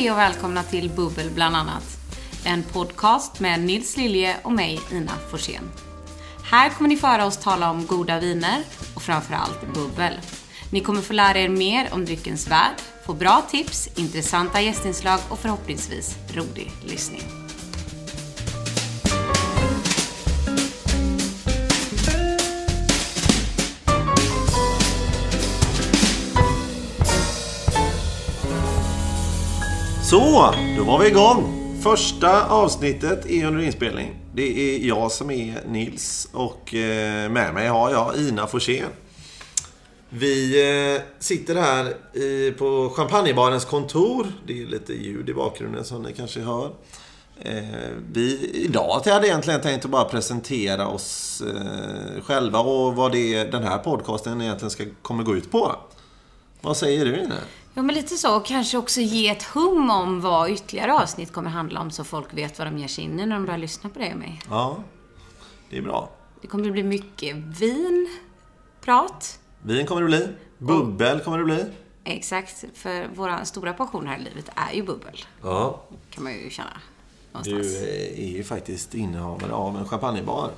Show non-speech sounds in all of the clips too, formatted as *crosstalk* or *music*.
Hej och välkomna till Bubbel bland annat. En podcast med Nils Lilje och mig, Ina Forsén. Här kommer ni föra oss tala om goda viner och framförallt bubbel. Ni kommer få lära er mer om dryckens värld, få bra tips, intressanta gästinslag och förhoppningsvis rolig lyssning. Så, då var vi igång. Första avsnittet är under inspelning. Det är jag som är Nils och eh, med mig har jag Ina Forsén. Vi eh, sitter här på champagnebarens kontor. Det är lite ljud i bakgrunden som ni kanske hör. Eh, vi, idag hade jag egentligen tänkt att bara presentera oss själva och vad det är den här podcasten egentligen ska, kommer gå ut på. Vad säger du Ina? Ja, men lite så. Och kanske också ge ett hum om vad ytterligare avsnitt kommer handla om så folk vet vad de ger sig in i när de börjar lyssna på dig och mig. Ja, det är bra. Det kommer att bli mycket vin, prat. Vin kommer det bli. Bubbel kommer det bli. Exakt, för vår stora passion här i livet är ju bubbel. Ja. kan man ju känna. Någonstans. Du är ju faktiskt innehavare av en champagnebar.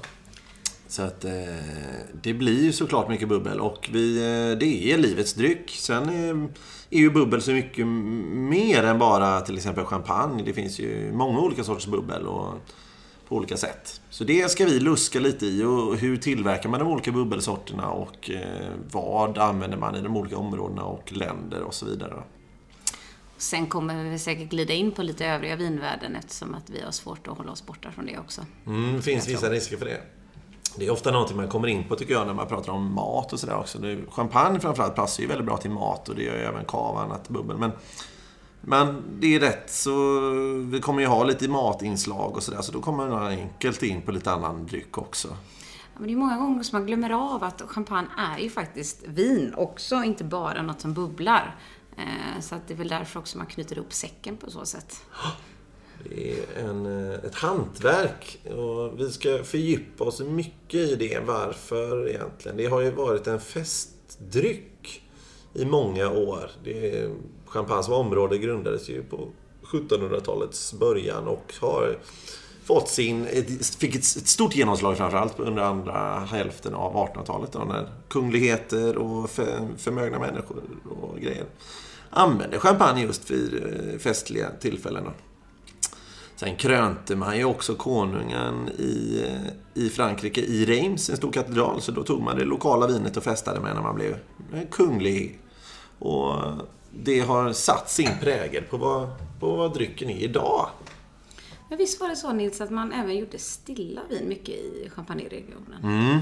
Så att eh, det blir ju såklart mycket bubbel och vi, eh, det är livets dryck. Sen är, är ju bubbel så mycket mer än bara till exempel champagne. Det finns ju många olika sorters bubbel och på olika sätt. Så det ska vi luska lite i och hur tillverkar man de olika bubbelsorterna och eh, vad använder man i de olika områdena och länder och så vidare. Sen kommer vi säkert glida in på lite övriga vinvärlden eftersom att vi har svårt att hålla oss borta från det också. Mm, det finns vissa risker för det. Det är ofta någonting man kommer in på tycker jag när man pratar om mat och sådär också. champagne framförallt passar ju väldigt bra till mat och det gör ju även kava och annat bubbel. Men, men det är rätt så vi kommer ju ha lite matinslag och sådär så då kommer man enkelt in på lite annan dryck också. Ja, men det är många gånger som man glömmer av att champagne är ju faktiskt vin också, inte bara något som bubblar. Eh, så att det är väl därför också man knyter ihop säcken på så sätt. *gasps* Det är en, eh, ett hantverk och vi ska fördjupa oss mycket i det. Varför egentligen? Det har ju varit en festdryck i många år. Det, champagne som område grundades ju på 1700-talets början och har fått sin, fick ett stort genomslag framförallt under andra hälften av 1800-talet när kungligheter och förmögna människor och grejer använde champagne just vid eh, festliga tillfällen. Sen krönte man ju också konungen i, i Frankrike, i Reims, en stor katedral. Så då tog man det lokala vinet och festade med när man blev kunglig. Och det har satt sin prägel på vad, på vad drycken är idag. Men visst var det så Nils, att man även gjorde stilla vin mycket i champagneregionen? Mm.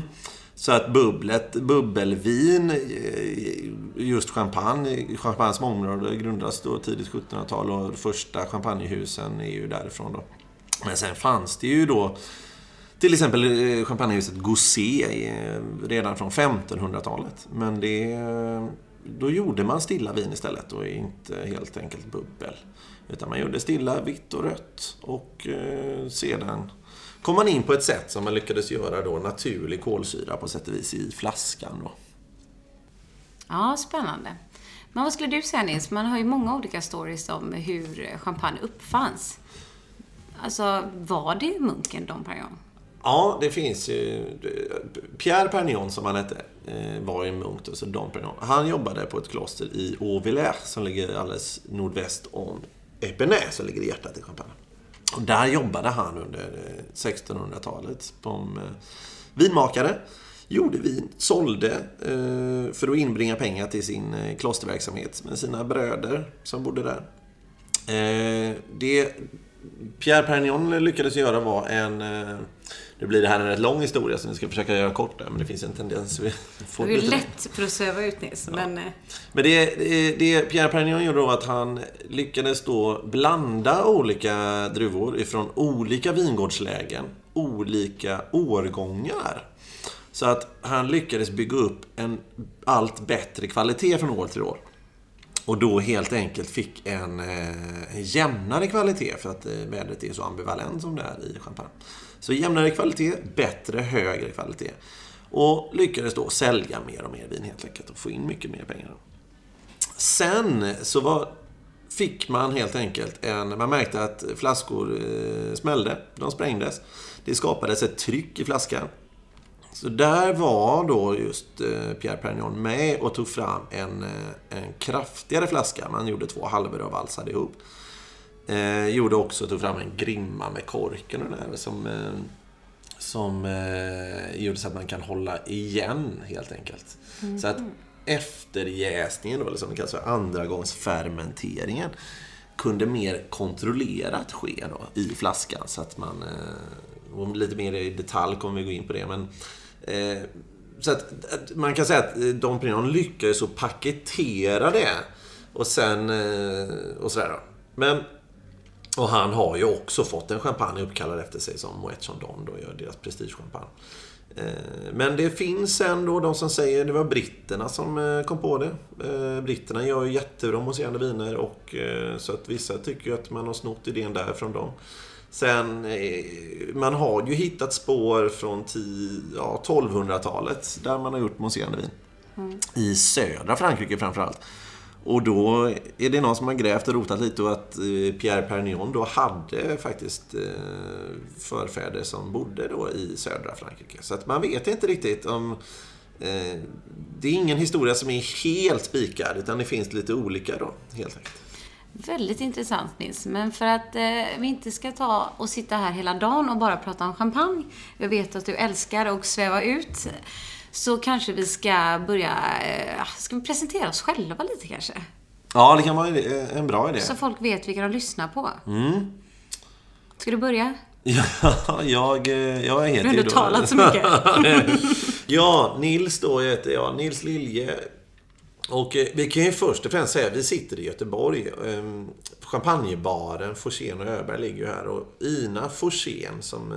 Så att bubblet, bubbelvin, eh, just champagne, champagne som område grundas då tidigt 1700-tal och de första champagnehusen är ju därifrån då. Men sen fanns det ju då till exempel eh, champagnehuset Gosset eh, redan från 1500-talet. Men det, då gjorde man stilla vin istället och inte helt enkelt bubbel. Utan man gjorde stilla vitt och rött och sedan kom man in på ett sätt som man lyckades göra då naturlig kolsyra på sätt och vis i flaskan. Då. Ja, spännande. Men vad skulle du säga Nils? Man har ju många olika stories om hur champagne uppfanns. Alltså, var det munken Dom Perignon? Ja, det finns ju... Pierre Perignon, som han hette, eh, var en munk, så Dom Perignon. Han jobbade på ett kloster i Auvillers, som ligger alldeles nordväst om Epernay, som ligger i hjärtat i Champagne. Och där jobbade han under eh, 1600-talet som eh, vinmakare. Gjorde vin, sålde eh, för att inbringa pengar till sin klosterverksamhet med sina bröder som bodde där. Det Pierre Perignon lyckades göra var en... Nu blir det här en rätt lång historia så ni ska försöka göra kort där, men det finns en tendens. Vi får det är ju lätt för att sväva ut Nils, ja. men... Men det, det, det Pierre Perignon gjorde då att han lyckades då blanda olika druvor ifrån olika vingårdslägen, olika årgångar. Så att han lyckades bygga upp en allt bättre kvalitet från år till år. Och då helt enkelt fick en, eh, en jämnare kvalitet för att eh, vädret är så ambivalent som det är i champagne. Så jämnare kvalitet, bättre, högre kvalitet. Och lyckades då sälja mer och mer vin helt enkelt och få in mycket mer pengar. Sen så var fick man helt enkelt en... Man märkte att flaskor eh, smällde. De sprängdes. Det skapades ett tryck i flaskan. Så där var då just eh, Pierre Perignon med och tog fram en, eh, en kraftigare flaska. Man gjorde två halvor och valsade ihop. Eh, gjorde också, tog fram en grimma med korken och där som, eh, som eh, gjorde så att man kan hålla igen helt enkelt. Mm. Så att efterjäsningen, då, eller som det kallas för andragångsfermenteringen, kunde mer kontrollerat ske då, i flaskan. Så att man, och lite mer i detalj kommer vi gå in på det. Men, eh, så att, man kan säga att Dom Pérignon lyckades så paketera det. Och sen, eh, och sådär då. Men och han har ju också fått en champagne uppkallad efter sig som Moet Chandon då gör deras prestigechampagne. Eh, men det finns ändå de som säger det var britterna som eh, kom på det. Eh, britterna gör ju jättebra mousserande viner och så att vissa tycker ju att man har snott idén där från dem. Sen, man har ju hittat spår från ja, 1200-talet där man har gjort mousserande vin. Mm. I södra Frankrike framförallt. Och då är det någon som har grävt och rotat lite och att eh, Pierre Perignon då hade faktiskt eh, förfäder som bodde då i södra Frankrike. Så att man vet inte riktigt om... Eh, det är ingen historia som är helt spikad, utan det finns lite olika då, helt enkelt. Väldigt intressant Nils, men för att eh, vi inte ska ta och sitta här hela dagen och bara prata om champagne. Jag vet att du älskar att sväva ut så kanske vi ska börja, eh, ska vi presentera oss själva lite kanske? Ja, det kan vara en bra idé. Så folk vet vilka de lyssnar på. Mm. Ska du börja? *laughs* Ja, jag, eh, jag heter ju Du har ändå talat så mycket. *laughs* ja, Nils då heter jag. Nils Lilje. Och eh, vi kan ju först och främst säga vi sitter i Göteborg. Ehm, champagnebaren Forsén och Öberg ligger ju här. Och Ina Forsén som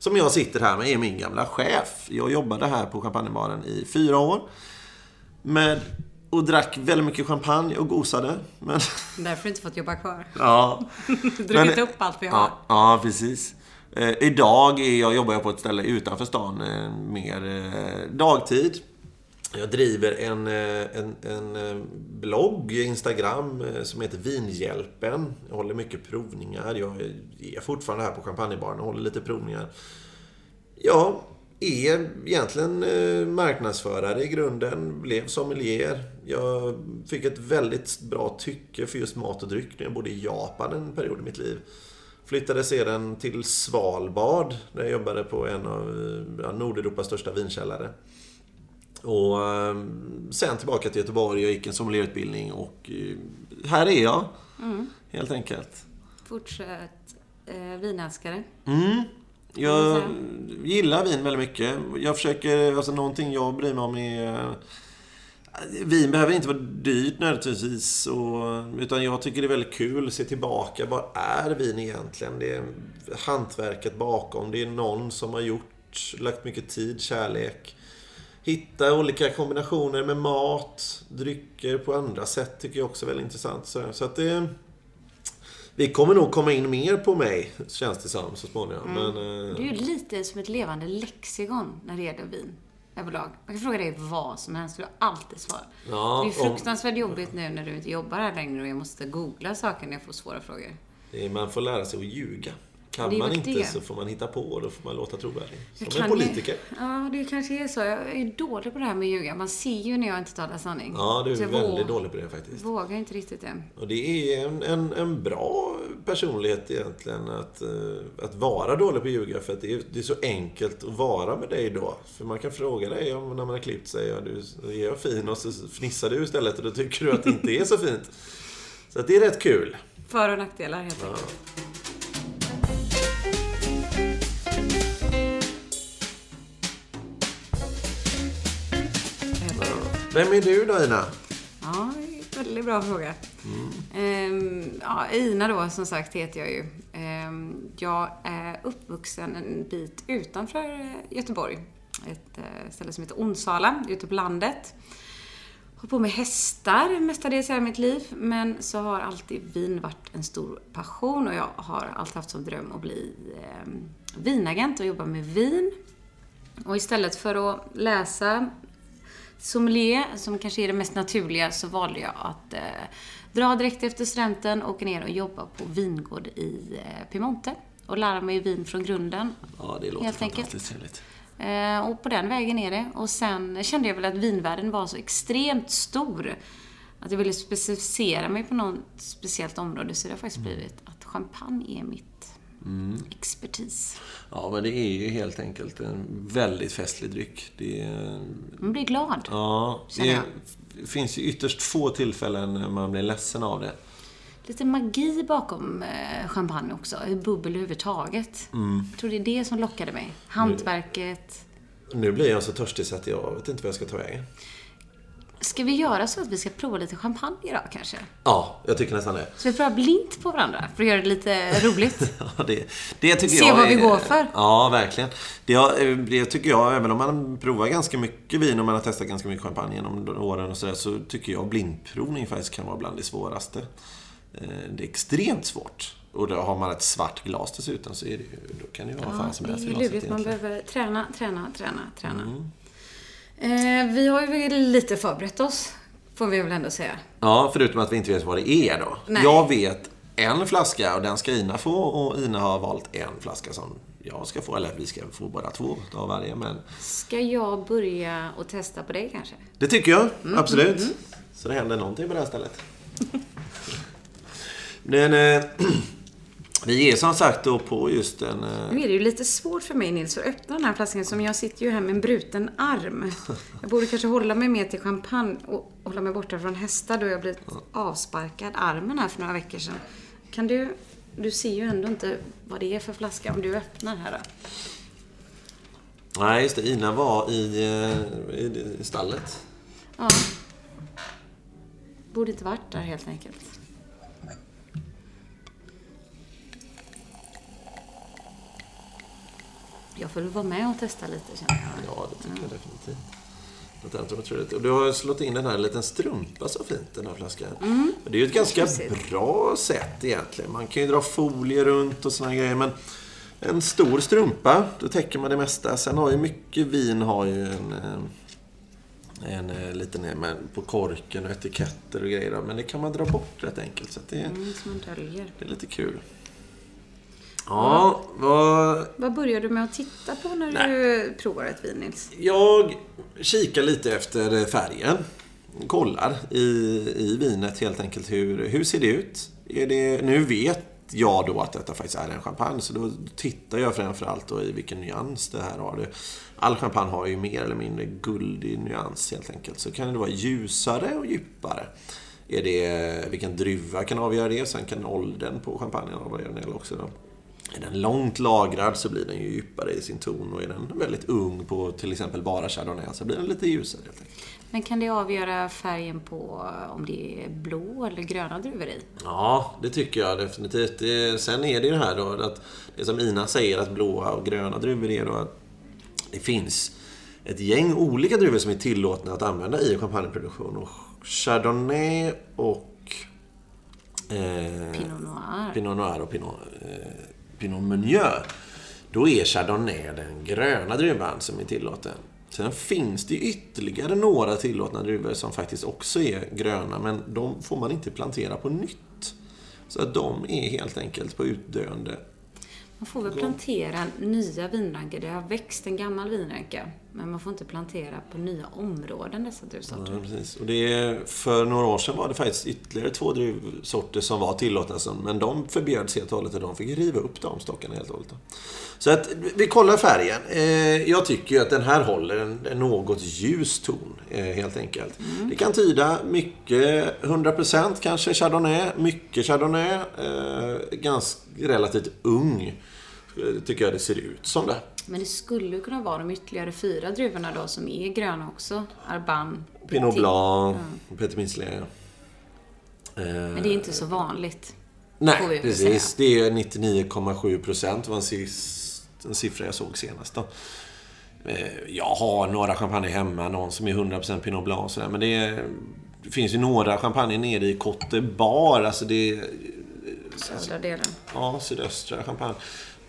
som jag sitter här med är min gamla chef. Jag jobbade här på champagnebaren i fyra år. Med, och drack väldigt mycket champagne och gosade. Men... *laughs* Därför inte fått jobba kvar. Ja. *laughs* Druckit upp allt vi har. Ja, ja precis. Eh, idag är jag, jobbar jag på ett ställe utanför stan, eh, mer eh, dagtid. Jag driver en, eh, en, en eh, blogg, Instagram, eh, som heter Vinhjälpen. Jag håller mycket provningar. Jag är fortfarande här på champagnebaren och håller lite provningar. Jag är egentligen marknadsförare i grunden. Blev sommelier. Jag fick ett väldigt bra tycke för just mat och dryck när jag bodde i Japan en period i mitt liv. Flyttade sedan till Svalbard, där jag jobbade på en av Nordeuropas största vinkällare. Och ehm, sen tillbaka till Göteborg. Jag gick en sommelierutbildning och eh, här är jag. Mm. Helt enkelt. Fortsätt eh, vinälskare. Mm. Jag gillar vin väldigt mycket. Jag försöker, alltså någonting jag bryr mig om är Vin behöver inte vara dyrt nödvändigtvis. utan jag tycker det är väldigt kul att se tillbaka. Vad är vin egentligen? Det är hantverket bakom. Det är någon som har gjort, lagt mycket tid, kärlek hitta olika kombinationer med mat, drycker på andra sätt tycker jag också är väldigt intressant. Så, att det... Vi kommer nog komma in mer på mig, känns det som, så småningom. Mm. Men, eh... Du är ju lite som ett levande lexikon när det gäller vin. Överlag. Man kan fråga dig vad som helst, du har alltid svar. Ja, det är fruktansvärt om... jobbigt nu när du inte jobbar här längre och jag måste googla saker när jag får svåra frågor. Man får lära sig att ljuga. Kan man inte det. så får man hitta på och då får man låta trovärdig. Som en politiker. Ju, ja, det kanske är så. Jag är dålig på det här med att ljuga. Man ser ju när jag inte talar sanning. Ja, du är väldigt våg, dålig på det faktiskt. Vågar inte riktigt det. Och det är en, en, en bra personlighet egentligen att, uh, att vara dålig på att ljuga. För att det är, det är så enkelt att vara med dig då. För man kan fråga dig om när man har klippt sig. Ja, du, är jag fin? Och så fnissar du istället och då tycker du att det inte är så fint. Så det är rätt kul. För och nackdelar helt enkelt. Ja. Vem är du då, Ina? Ja, väldigt bra fråga. Mm. Ehm, ja, Ina då, som sagt, heter jag ju. Ehm, jag är uppvuxen en bit utanför eh, Göteborg. Ett eh, ställe som heter Onsala, ute på landet. Har på med hästar mestadels i mitt liv, men så har alltid vin varit en stor passion och jag har alltid haft som dröm att bli eh, vinagent och jobba med vin. Och istället för att läsa sommelier, som kanske är det mest naturliga, så valde jag att eh, dra direkt efter studenten, åka ner och jobba på vingård i eh, Piemonte. Och lära mig vin från grunden. Ja, det låter Helt fantastiskt enkelt. trevligt. Eh, och på den vägen är det. Och sen kände jag väl att vinvärlden var så extremt stor. Att jag ville specificera mig på något speciellt område. Så det har faktiskt blivit att champagne är mitt expertis. Ja, men det är ju helt enkelt en väldigt festlig dryck. Det är, Man blir glad. ja, det jag. finns ju ytterst få tillfällen när man blir ledsen av det. Lite magi bakom eh, champagne också. Bubbel överhuvudtaget. Jag tror det är det som lockade mig. Hantverket. Nu blir jag så törstig så att jag vet inte vad jag ska ta vägen. Ska vi göra så att vi ska prova lite champagne idag kanske? Ja, jag tycker nästan det. Så vi provar blint på varandra för att göra det lite *laughs* roligt. Ja, det, det tycker Se jag vad vi är- går för. Ja, verkligen. Det, det tycker jag, även om man provar ganska mycket vin och man har testat ganska mycket champagne genom åren och sådär, så tycker jag blindprovning faktiskt kan vara bland det svåraste. Eh, Det är extremt svårt. Och då har man ett svart glas dessutom så är det, ju- då kan det ju vara vad fan som det helst i är glaset lurigt. Man behöver träna, träna, träna, träna. Mm. Eh, vi har ju lite förberett oss, får vi väl ändå säga. Ja, förutom att vi inte vet vad det är då. Nej. Jag vet en flaska och den ska Ina få och Ina har valt en flaska som jag ska få. Eller vi ska få bara två av varje. Men Ska jag börja och testa på dig kanske? det tycker jag. Mm, Absolut. Så det händer någonting på det här stället. *laughs* Men eh, *clears throat* vi är som sagt då på just en... Eh, Nu är det ju lite svårt för mig Nils att öppna den här flaskan som jag sitter ju här med en bruten arm. Jag borde kanske hålla mig mer till champagne och hålla mig borta från hästar då jag blivit avsparkad armen här för några veckor sedan. Kan du, du ser ju ändå inte vad det är för flaska om du öppnar här då. nej, just det. Ina var i, eh, i, i stallet. Ja. Borde inte varit där helt enkelt. Jag får väl vara med och testa lite känner jag. Ja, det tycker jag definitivt. Något annat otroligt. Och du har slått in den här liten strumpa så fint, den här flaskan. Och Det är ju ett ganska bra sätt egentligen. Man kan ju dra folie runt och såna grejer. Men en stor strumpa, då täcker man det mesta. Sen har ju mycket vin har ju en, eh, en eh, liten med på korken och etiketter och grejer. Men det kan man dra bort rätt enkelt. Så det, Mm, som man döljer. det är lite kul. Ja, vad, Vad börjar du med att titta på när du provar ett vin Nils? Jag kikar lite efter färgen. Kollar i, i vinet helt enkelt. Hur, hur ser det ut? Är det, nu vet jag då att detta faktiskt är en champagne. Så då tittar jag framförallt då i vilken nyans det här har. All champagne har ju mer eller mindre guldig nyans helt enkelt. Så kan det vara ljusare och djupare. Är det, vilken druva kan avgöra det. Sen kan åldern på champagnen avgöra det också. Då. Är den långt lagrad så blir den ju djupare i sin ton och är den väldigt ung på till exempel bara chardonnay så blir den lite ljusare helt enkelt. Men kan det avgöra färgen på om det är blå eller gröna druvor i? Ja, det tycker jag definitivt. Det, sen är det ju det här då att det som Ina säger att blåa och gröna druvor är då att det finns ett gäng olika druvor som är tillåtna att använda i champagneproduktion. Och chardonnay och eh, Pinot noir. Pinot Noir och Pinot, eh, Pinot Meunier. Då är Chardonnay den gröna druvan som är tillåten. Sen finns det ytterligare några tillåtna druvor som faktiskt också är gröna, men de får man inte plantera på nytt. Så att de är helt enkelt på utdöende. Man får väl plantera nya vinrankor. Det har växt en gammal vinranka. Men man får inte plantera på nya områden dessa druvsorter. Ja, precis. Och det är, för några år sedan var det faktiskt ytterligare två druvsorter som var tillåtna, men de förbjöds helt och hållet och de fick riva upp de stockarna helt och hållet. Så att vi kollar färgen. Eh, jag tycker ju att den här håller en, något ljus ton, eh, helt enkelt. Det kan tyda mycket, 100% kanske chardonnay, mycket chardonnay, eh, ganska relativt ung, tycker jag det ser ut som det. Men det skulle kunna vara de ytterligare fyra druvorna då som är gröna också. Arban, Pinot. Blanc, Petit Mislé. Eh, Men det är inte så vanligt. Nej, precis. säga. Det är 99,7 procent var en, siffra jag såg senast. Då. Eh, Jag har några champagne hemma, någon som är 100% Pinot Blanc och sådär. Men det, är, det finns ju några champagne nere i Côte Bar, alltså det Södra delen. ja, sydöstra champagne.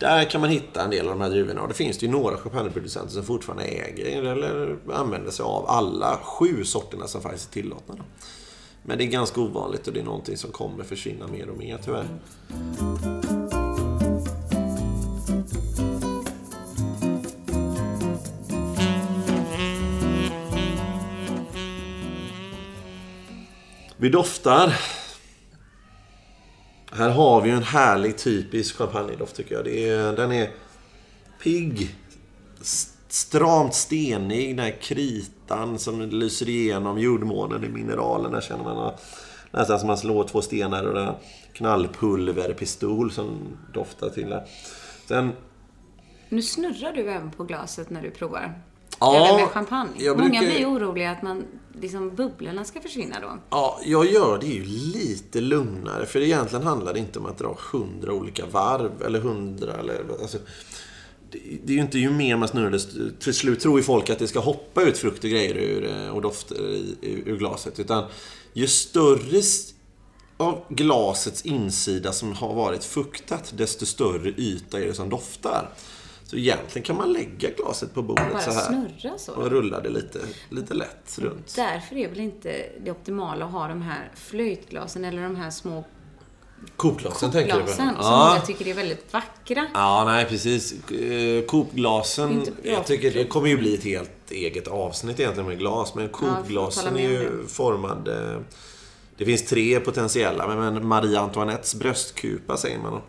Där kan man hitta en del av de här druvorna. Och det finns det ju några champagneproducenter som fortfarande äger eller använder sig av alla sju sorterna som faktiskt är tillåtna. Men det är ganska ovanligt och det är någonting som kommer försvinna mer och mer tyvärr. Vi doftar. Här har vi ju en härlig typisk champagnedoft tycker jag. Det är, den är pigg, stramt stenig, den här kritan som lyser igenom jordmånen i mineralerna känner man. Nästan som man slår två stenar och det knallpulverpistol som doftar till det. Sen... Nu snurrar du även på glaset när du provar. Ja, Eller med champagne. Många brukar... blir oroliga att man, liksom, bubblorna ska försvinna då. Ja, jag gör det ju lite lugnare. För egentligen handlar det inte om att dra hundra olika varv. Eller hundra eller... Alltså, det är ju inte ju mer man snurrar, till slut tror ju folk att det ska hoppa ut frukt och grejer ur, eh, och dofter ur glaset. Utan ju större av glasets insida som har varit fuktat, desto större yta är det som doftar. Så egentligen kan man lägga glaset på bordet Bara så här. snurra så? Och rulla det lite, lite lätt runt. Därför är väl inte det optimala att ha de här flöjtglasen eller de här små Coopglasen tänker du på? Som ja. många tycker är väldigt vackra. Ja, nej precis. Eh, Coopglasen, jag tycker det kommer ju bli ett helt eget avsnitt egentligen med glas. Men Coopglasen ja, är ju formad... Det finns tre potentiella, men Marie Antoinettes bröstkupa säger man.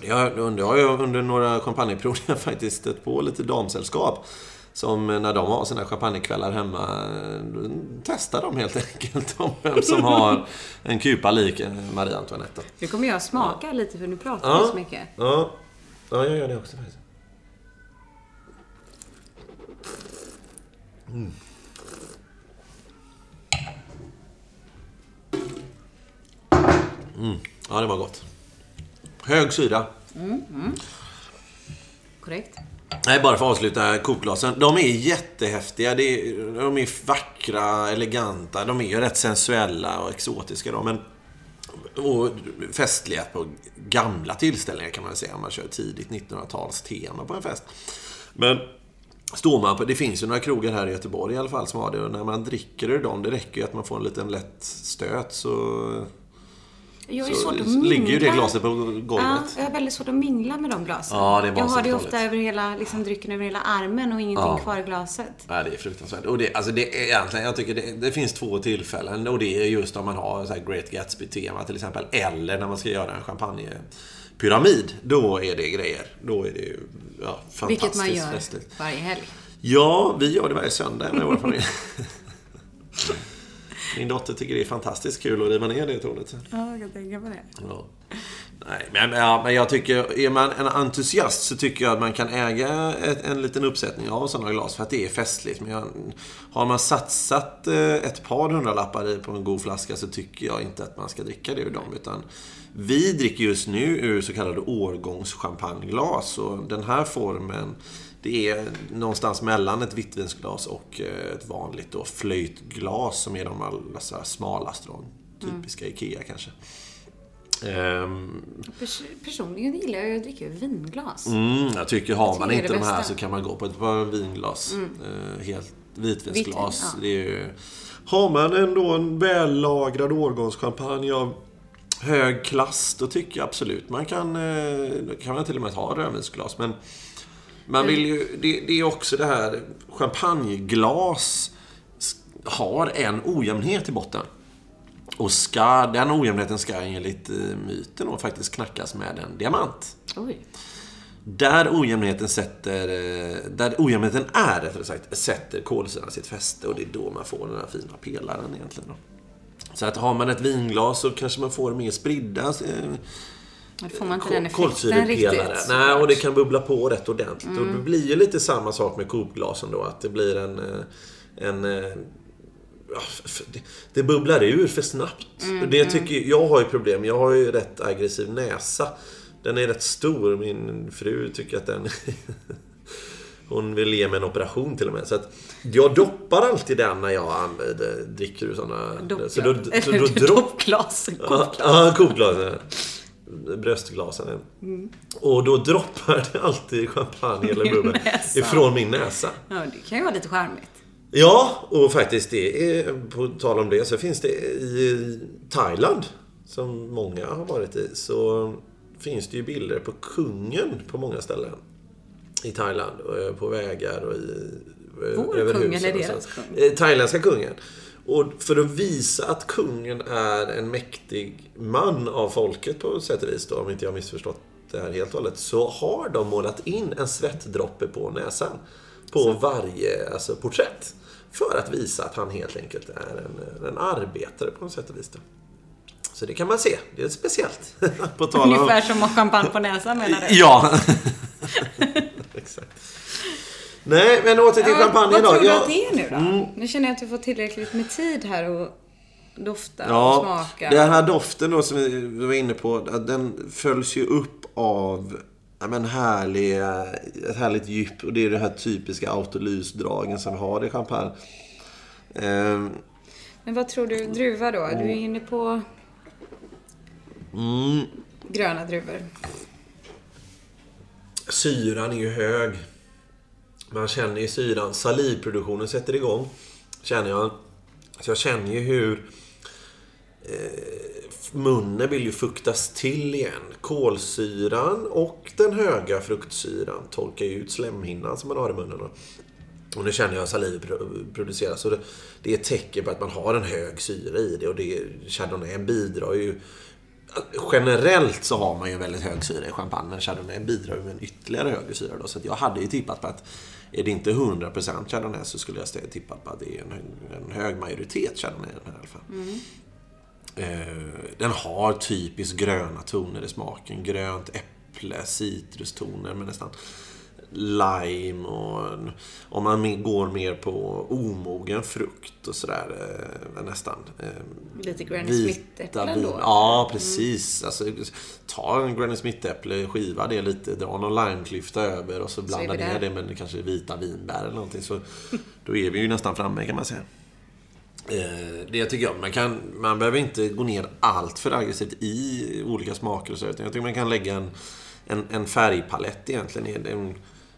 Det har, det har jag under några champagneprovningar *laughs* faktiskt stött på lite damsällskap. Som när de har sina champagnekvällar hemma, testar de helt *laughs* enkelt om vem som har en kupa lik Marie Antoinette. Nu kommer jag smaka ja. lite för nu pratar ja. så mycket. Ja. ja, jag gör det också faktiskt. Mm. Mm. Ja, det var gott. Hög syra. Mm, mm. Korrekt. Nej, bara för att avsluta kokglasen. De är jättehäftiga. De är vackra, eleganta. De är ju rätt sensuella och exotiska. Då, men, och festliga på gamla tillställningar kan man säga. Om man kör tidigt 1900-tals tema på en fest. Men står man på, det finns ju några krogar här i Göteborg i alla fall som har det. Och när man dricker ur dem, det räcker ju att man får en liten lätt stöt så jag är så svårt att mingla. ligger ju det glaset på golvet. Ja, jag har väldigt svårt att mingla med de glasen. Ja, det är jag har det ofta över hela, liksom drycken över hela armen och ingenting ja. kvar i glaset. Ja, det är fruktansvärt. Och det, alltså det är egentligen, jag tycker det, det finns två tillfällen och det är just om man har så Great Gatsby-tema till exempel. Eller när man ska göra en champagnepyramid. Då är det grejer. Då är det ju ja, fantastiskt Vilket man gör festligt. varje helg. Ja, vi gör det varje söndag med vår familj. *laughs* Min dotter tycker det är fantastiskt kul att riva ner det tornet. Ja, jag kan tänka på det. Ja. Nej, men, ja, men jag tycker, är man en entusiast så tycker jag att man kan äga ett, en liten uppsättning av sådana glas för att det är festligt. Men jag, har man satsat eh, ett par hundralappar på en god flaska så tycker jag inte att man ska dricka det ur dem. Utan vi dricker just nu ur så kallade årgångschampagneglas. Och den här formen det är någonstans mellan ett vittvinsglas och eh, ett vanligt då flöjtglas som är de allra smalaste. Då. Typiska mm. IKEA kanske. Um, Pers personligen gillar jag att dricka vinglas. Mm, jag tycker har man inte de här så kan man gå på ett par vinglas. Mm. Uh, helt vitvinsglas. Vitvin, ja. ju, har man ändå en vällagrad årgångschampagne av hög klass, då tycker jag absolut man kan, uh, kan man till och med ha rödvinsglas. Men man vill ju, det, det är också det här, champagneglas har en ojämnhet i botten. Och ska, den ojämnheten ska enligt eh, myten då faktiskt knackas med en diamant. Oj. Där ojämnheten sätter, eh, där ojämnheten är rättare sagt, sätter kolsyran sitt fäste och det är då man får den här fina pelaren egentligen. Då. Så att har man ett vinglas så kanske man får mer spridda eh, då får man inte den effekten riktigt. Nej, och det kan bubbla på rätt ordentligt. Mm. Och det blir ju lite samma sak med Coop-glasen då. Att det blir en... Eh, en eh, det bubblar ur för snabbt. Mm, det mm. tycker, jag har ju problem. Jag har ju rätt aggressiv näsa. Den är rätt stor. Min fru tycker att den... *laughs* Hon vill ge mig en operation till och med. Så att jag doppar alltid den när jag dricker ur sådana... Doppglas. Så då, så då, *laughs* då, Doppglas. Ja, kokglas bröstglasen. Mm. Och då droppar det alltid champagne eller bubbel ifrån min näsa. Ja, det kan ju vara lite charmigt. Ja, och faktiskt det är, på tal om det, så finns det i Thailand, som många har varit i, så finns det ju bilder på kungen på många ställen. I Thailand, och på vägar och i... Vår över kung eller deras kung? Eh, Thailändska kungen. Och för att visa att kungen är en mäktig man av folket på sätt och vis då, om inte jag har missförstått det här helt och hållet, så har de målat in en svettdroppe på näsan. På varje alltså, porträtt. För att visa att han helt enkelt är en, en arbetare på något sätt och vis. Då. Så det kan man se. Det är speciellt. *laughs* på tal om... Ungefär som att ha champagne på näsan menar du? Ja. *laughs* Exakt. Nej, men åter till champagnen Vad då. tror du Ja, att det är nu då? Nu känner jag att vi får tillräckligt med tid här och dofta och Ja, smaka. den här doften då som vi var inne på, att den följs ju upp av ja, men härliga, ett härligt djup. Och det är det här typiska autolysdragen som vi har i champagne. Ehm, Men vad tror du, druva då? Du är inne på mm, gröna druvor. syran är ju hög. Man känner ju syran. Salivproduktionen sätter igång. Känner jag. Så jag känner ju hur eh, munnen vill ju fuktas till igen. Kolsyran och den höga fruktsyran torkar ju ut slemhinnan som man har i munnen. Och nu känner jag saliv produceras. Så det, det är ett tecken på att man har en hög syra i det. Och det, Chardonnay bidrar ju... Generellt så har man ju en väldigt hög syra i champagne. Men Chardonnay bidrar ju med en ytterligare högre syra. Då. Så att jag hade ju tippat på att är det inte 100% Chardonnay så skulle jag tippat på att det är en, hög- en hög majoritet Chardonnay i den här i alla fall. Eh, Den har typiskt gröna toner i smaken. Grönt äpple, citrustoner med nästan lime och om man går mer på omogen frukt och sådär eh, nästan. eh, Lite Granny Smith-äpplen då? Ja, precis. Alltså, ta en Granny Smith-äpple, skiva det lite, dra någon limeklyfta över och så blanda ner det med kanske vita vinbär eller någonting. Så då är vi ju nästan framme kan man säga. Eh, Det tycker jag. Man, kan, man behöver inte gå ner allt för aggressivt i olika smaker och så. Utan jag tycker man kan lägga en, en, en färgpalett egentligen. en-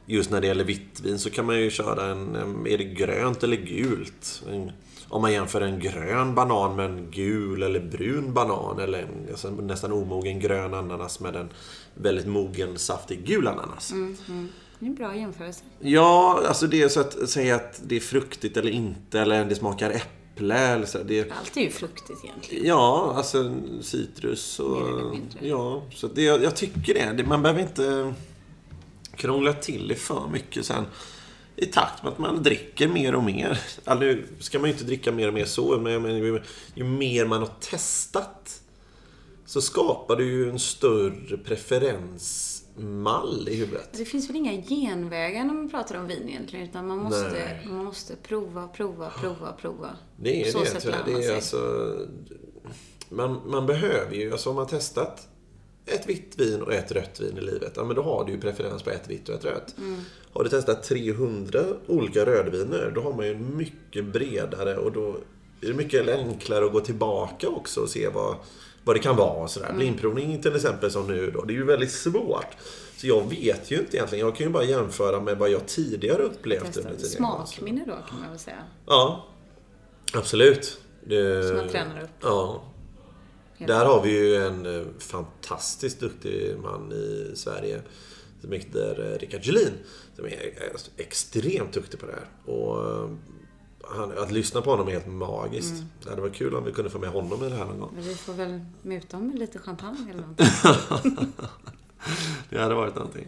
Just när det gäller vitt vin så kan man ju köra en... Är det grönt eller gult? En, om man jämför en grön banan med en gul eller brun banan. Eller en alltså nästan omogen grön ananas med en väldigt mogen saftig gul ananas. Det är en bra jämförelse. Ja, alltså det är så att säga att det är fruktigt eller inte. Eller det smakar äpple. Eller så. Det, Allt är ju fruktigt egentligen. Ja, alltså citrus och... Mer eller mindre. Ja, så det, jag tycker det. Man behöver inte krångla till det för mycket sen. I takt med att man dricker mer och mer. Alltså, nu ska man ju inte dricka mer och mer så, men menar, ju, ju mer man har testat så skapar du ju en större preferensmall i huvudet. Det finns väl inga genvägar när man pratar om vin egentligen, utan man måste, Nej. man måste prova, prova, prova, prova. Det är Så det. jag. man Det är alltså, man, man behöver ju, alltså om man har testat ett vitt vin och ett rött vin i livet, ja men då har du ju preferens på ett vitt och ett rött. Mm. Har du testat 300 olika rödviner, då har man ju mycket bredare och då är det mycket enklare att gå tillbaka också och se vad, vad det kan vara. och Sådär. Mm. Blindprovning till exempel som nu då, det är ju väldigt svårt. Så jag vet ju inte egentligen. Jag kan ju bara jämföra med vad jag tidigare upplevt Testa. under tidigare Smakminne då kan man väl säga. Ja, absolut. Det, Som man tränar upp. Ja. Där har vi ju en eh, fantastiskt duktig man i Sverige som heter eh, Rickard Gelin. Som är eh, extremt duktig på det här. Och eh, han, att lyssna på honom är helt magiskt. Mm. Det hade varit kul om vi kunde få med honom i det här någon gång. Men vi får väl muta om med lite champagne eller någonting. *laughs* Det hade varit någonting.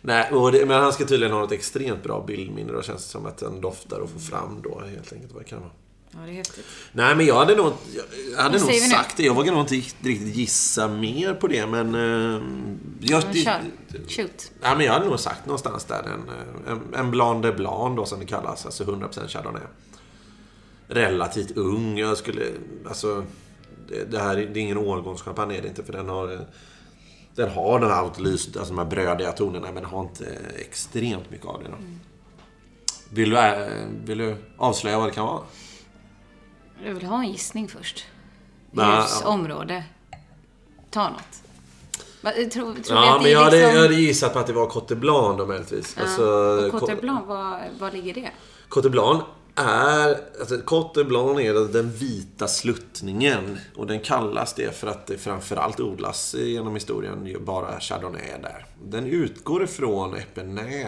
Nej, det, men han ska tydligen ha ett extremt bra bildminne. Då känns det som att den doftar och får fram då helt enkelt vad det kan vara. Ja, det är häftigt. Nej, men jag hade nog, jag hade nog sagt det. Jag vågar nog inte riktigt gissa mer på det, men... Eh, jag, Men kör. Shoot. Ja, men jag hade nog sagt någonstans där en, eh, en, en Blanc de Blanc då, som det kallas. Alltså 100% Chardonnay. Relativt ung. Jag skulle... Alltså... Det, det här är- det är ingen årgångschampagne, är det inte. För den har... Den har den här autolyst, alltså de här brödiga tonerna, men den har inte extremt mycket av det. Då. Vill, du, eh, vill du avslöja vad det kan vara? Jag vill ha en gissning först. Hus, ja. område. Ta något. Va, Tror, tror Ja, att men det jag är hade, liksom... jag hade gissat på att det var Cote Blanc då möjligtvis. Ja, Alltså, Cote Co- Blanc, var, var ligger det? Cote Blanc är, alltså Cote Blanc är den vita sluttningen. Och den kallas det för att det framförallt odlas genom historien bara Chardonnay där. Den utgår ifrån Epernay.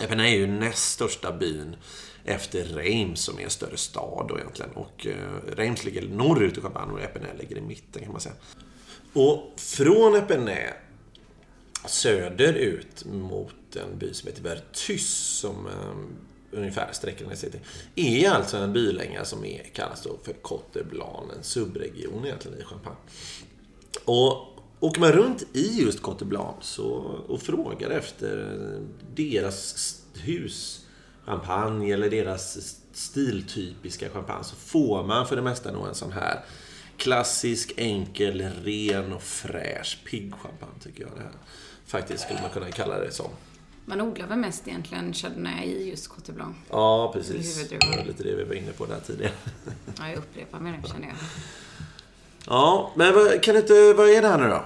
Epernay är ju näst största byn efter Reims som är en större stad då egentligen. Och eh, Reims ligger norrut i Champagne och Epernay ligger i mitten kan man säga. Och från Epernay söderut mot en by som heter Vertus som eh, ungefär sträcker sig till, är alltså en bylänga som är, kallas då för Cote Blanc, en subregion egentligen i Champagne. Och åker man runt i just Cote Blanc så, och frågar efter deras hus champagne eller deras stiltypiska champagne så får man för det mesta nog en sån här klassisk, enkel, ren och fräsch pigg champagne tycker jag det här. Faktiskt skulle man kunna kalla det som. Man odlar väl mest egentligen chardonnay i just Cote Blanc? Ja, precis. Det var lite det vi var inne på där tidigare. Ja, jag upprepar mig nu känner jag. Ja, men vad, kan du inte, vad är det här nu då?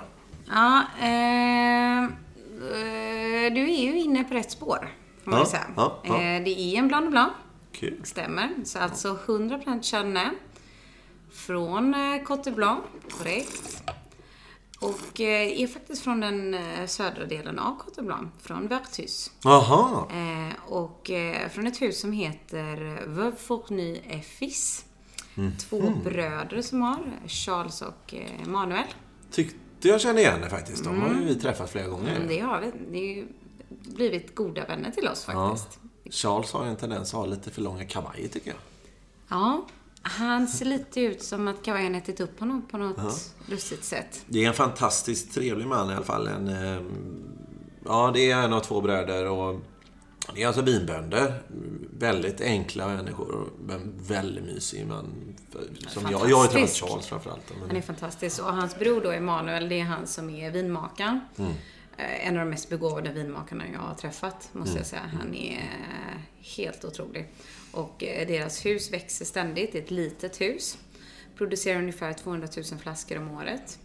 Ja, eh, eh du är ju inne på rätt spår, får man ja, säga. Ja, ja. Eh, det är en Blanc de Blanc. Kul. Stämmer. Så alltså 100% chardonnay. Från eh, Cote Blanc, korrekt. Och eh, är faktiskt från den södra delen av Cote Blanc, från Vertus. Aha. Eh, och från ett hus som heter Veuve Fourny et Fils. Mm. Två bröder som har, Charles och Manuel. Tyckte jag kände igen det faktiskt. De har ju vi träffat flera gånger. Mm, det har vi. Det är ju blivit goda vänner till oss faktiskt. Ja. Charles har ju en tendens att ha lite för långa kavajer tycker jag. Ja, han ser lite ut som att kavajen ätit upp honom på något ja. lustigt sätt. Det är en fantastiskt trevlig man i alla fall. En, eh, ja, det är en av två bröder och det är alltså vinbönder. Väldigt enkla människor. Men väldigt mysig man. Som jag, jag har träffat Charles framförallt. Men... Han är fantastisk. Och hans bror då, Emanuel, det är han som är vinmakaren. Mm. Eh, en av de mest begåvade vinmakarna jag har träffat, måste mm. jag säga. Han är helt otrolig. Och eh, deras hus växer ständigt. Det är ett litet hus. Producerar ungefär 200 000 flaskor om året.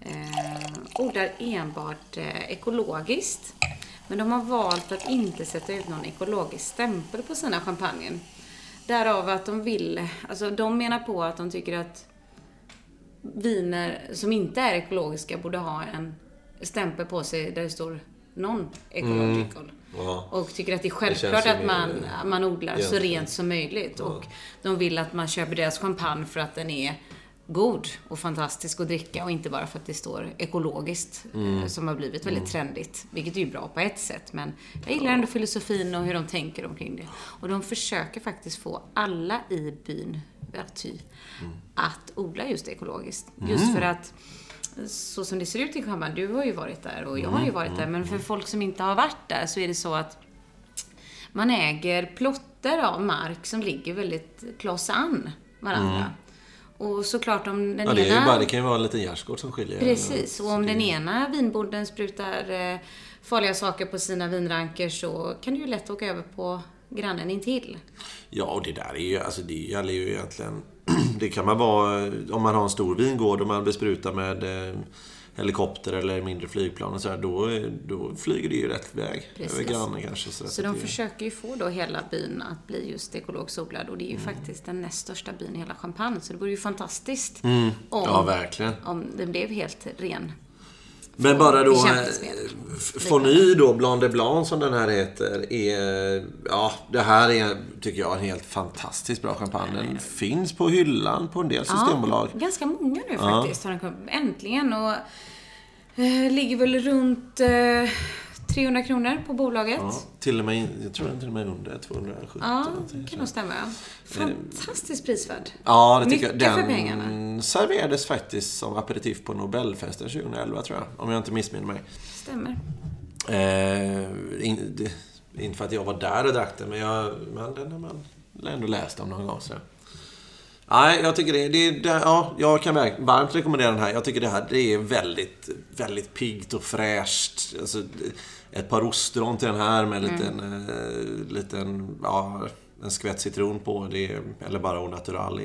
Eh, odlar enbart eh, ekologiskt. Men de har valt att inte sätta ut någon ekologisk stämpel på sina champagner. Därav att de vill, alltså de menar på att de tycker att viner som inte är ekologiska borde ha en stämpel på sig där det står non-ecological. Mm. Ja. Och tycker att det är självklart det att man, man odlar egentligen. så rent som möjligt. Ja. Och de vill att man köper deras champagne för att den är god och fantastisk att dricka och inte bara för att det står ekologiskt. Mm. Eh, som har blivit väldigt mm. trendigt. Vilket är ju bra på ett sätt. Men jag gillar ändå filosofin och hur de tänker omkring det. Och de försöker faktiskt få alla i byn Verty mm. att odla just ekologiskt. Just mm. för att så som det ser ut i Champagne, du har ju varit där och jag har ju mm, varit där, men för folk som inte har varit där så är det så att man äger plotter av mark som ligger väldigt close an varandra. Och såklart om den ja, det ena... Bara, det kan ju vara en liten gärdsgård som skiljer. Precis, och om den ena vinbonden sprutar eh, farliga saker på sina vinranker så kan du ju lätt åka över på grannen intill. Ja, och det där är ju, alltså det gäller ju egentligen *clears throat* det kan man vara om man har en stor vingård och man besprutar med eh, helikopter eller mindre flygplan och så här, då, då flyger det ju rätt väg. Precis. Över grannen kanske. Så, så de försöker ju få då hela byn att bli just ekologiskt odlad och det är ju mm. faktiskt den näst största byn i hela Champagne. Så det vore ju fantastiskt mm. om, ja, verkligen. om den blev helt ren. Men bara då, eh, Fonny då, Blanc de Blanc som den här heter, är, ja, det här är, tycker jag, en helt fantastiskt bra champagne. Den finns på hyllan på en del systembolag. Ja, ganska många nu faktiskt har den kommit, äntligen. Och eh, ligger väl runt eh, 300 kronor på bolaget. Ja, till och med, jag tror den till och med under 270. Ja, det kan nog stämma. Fantastiskt prisvärd. Ja, det tycker Mycket jag. Den för pengarna. serverades faktiskt som aperitif på Nobelfesten 2011, tror jag. Om jag inte missminner mig. Stämmer. Eh, in, det, inte för att jag var där och drack den, men jag, man, den har man ändå läst om någon gång. Så. Nej, jag tycker det, det, det, ja, jag kan varmt rekommendera den här. Jag tycker det här det är väldigt, väldigt piggt och fräscht. Alltså, ett par ostron till den här med en mm. liten, mm. eh, liten ja, en skvätt citron på. Det, eller bara au natural.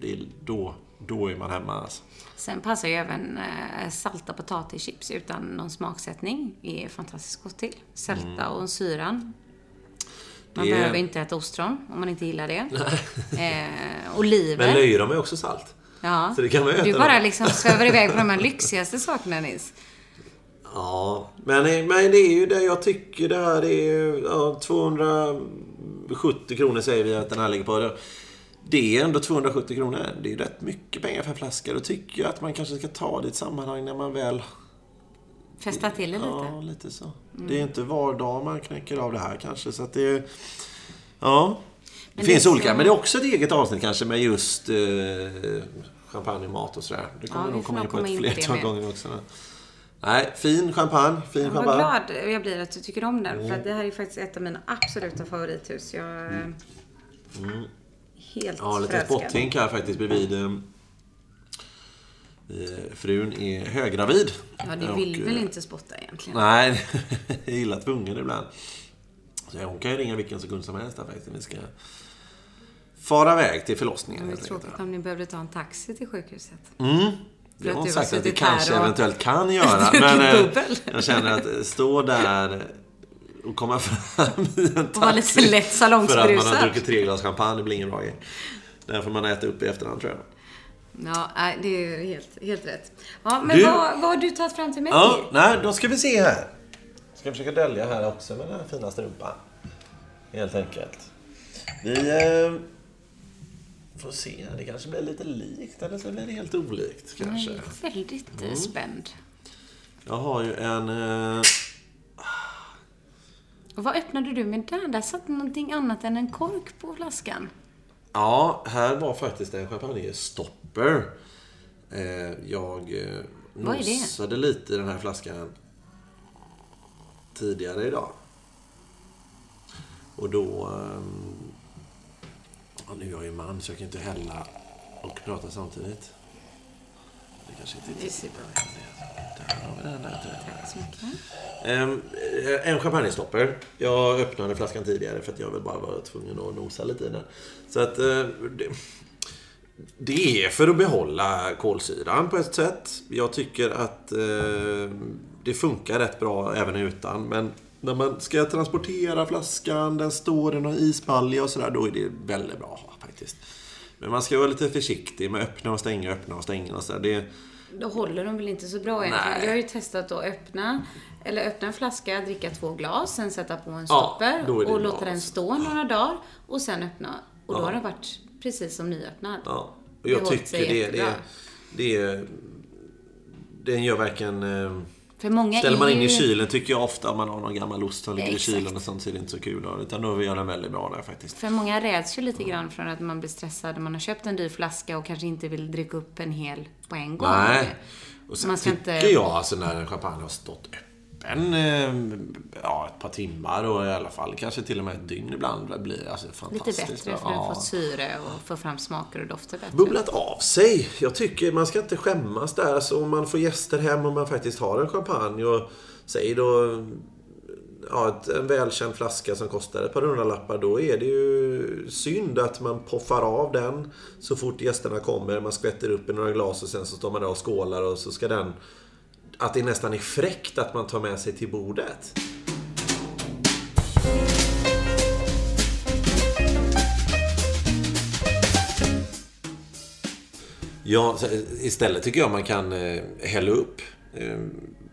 Det, då, då är man hemma. Alltså. Sen passar ju även eh, salta potatischips utan någon smaksättning. är fantastiskt gott till. Sälta mm. och syran Man Det behöver inte äta ostron om man inte gillar det. eh, oliver. Men löjrom är också salt. ja. så det kan man ju du äta bara då. liksom svävar iväg på de här lyxigaste sakerna Nils. Ja, men, men det är ju det jag tycker det här är ju, ja, 270 kronor säger vi att den här ligger på. Det är ändå 270 kronor. Det är ju rätt mycket pengar för en flaska. Då tycker jag att man kanske ska ta det i ett sammanhang när man väl... Fästa till det lite. Ja, lite så. Det är inte var dag man knäcker av det här kanske. Så att det är... Ja. Det Men finns det är olika, så- men det är också ett eget avsnitt kanske med just eh, champagne och mat och sådär. Det kommer Ja, nog komma in på ett det flertal gånger också. Nej, fin champagne. Fin Vad champagne. glad jag blir att du tycker om den. Mm. För det här är faktiskt ett av mina absoluta favorithus. Jag är helt Mm. Ja, lite spottink här faktiskt bredvid. eh, eh, Frun är höggravid. Ja, du Och, vill väl eh, inte spotta egentligen? Nej, *laughs* jag är illa tvungen ibland. Så hon kan ju ringa vilken sekund som helst där faktiskt. Vi ska fara iväg till förlossningen. Det är helt tråkigt om ni behövde ta en taxi till sjukhuset. Mm. Det har hon sagt att här kanske och- eventuellt kan *laughs* göra. Men eh, jag känner att stå där och komma fram i en Och vara lite taxi lätt För att man har druckit tre glas champagne, det blir ingen bra grej. Den får man äta upp i efterhand tror jag. Ja, det är helt, helt rätt. Ja, men Du- vad, vad har du tagit fram till mig? Ja, nej, då ska vi se här. Ska försöka dölja här också med den här fina strumpan. Helt enkelt. Vi eh, får se. Det kanske blir lite likt eller så blir det helt olikt Jag kanske. är väldigt Mm. eh, spänd. Jag har ju en... Eh, Och vad öppnade du med där? Där satt någonting annat än en kork på flaskan. ja, här var faktiskt en champagnestopper. Eh, jag eh, nosade lite i den här flaskan tidigare idag. Och då... ehm, Ja, nu är jag ju man så jag kan inte hälla och prata samtidigt. Det kanske inte är bra ut. Där har vi den där. Tack så mycket. Eh, en champagnestopper. Jag öppnade flaskan tidigare för att jag väl bara var tvungen att nosa lite i den. Så att... eh, det, det är för att behålla kolsyran på ett sätt. Jag tycker att eh, det funkar rätt bra även utan. Men när man ska transportera flaskan, den står i någon isbalja och sådär, då är det väldigt bra faktiskt. Men man ska vara lite försiktig med öppna och stänga, öppna och stänga och sådär. Det, Då håller de väl inte så bra egentligen. Nej. Jag har ju testat att öppna, eller öppna en flaska, dricka två glas, sen sätta på en Ja, stopper det och låta den stå några dagar och sen öppna. Och då Ja. har den varit precis som nyöppnad. Ja, och Det jag hållit tycker det, det, det är... Den gör verkligen... För många Ställer man in i kylen tycker jag ofta om man har någon gammal ost som ligger i kylen och sånt så är det inte så kul. då, Utan då gör den väldigt bra där faktiskt. För många räds ju lite grann från att man blir stressad när man har köpt en dyr flaska och kanske inte vill dricka upp en hel på en gång. Nej. Och sen Man ska tycker inte- jag alltså när en champagne har stått öppen eh, ja, ett par timmar och i alla fall kanske till och med ett dygn ibland det blir alltså Lite fantastiskt bättre bra. för den Ja. får syre och får fram smaker och dofter bättre. bubblat av sig. Jag tycker man ska inte skämmas där. Så om man får gäster hem och man faktiskt har en champagne och säg då ja, en välkänd flaska som kostar ett par hundralappar. Då är det ju synd att man poffar av den så fort gästerna kommer. Man skvätter upp i några glas och sen så står man där och skålar och så ska den... Att det nästan är fräckt att man tar med sig till bordet. Ja, så istället tycker jag man kan eh, hälla upp. eh,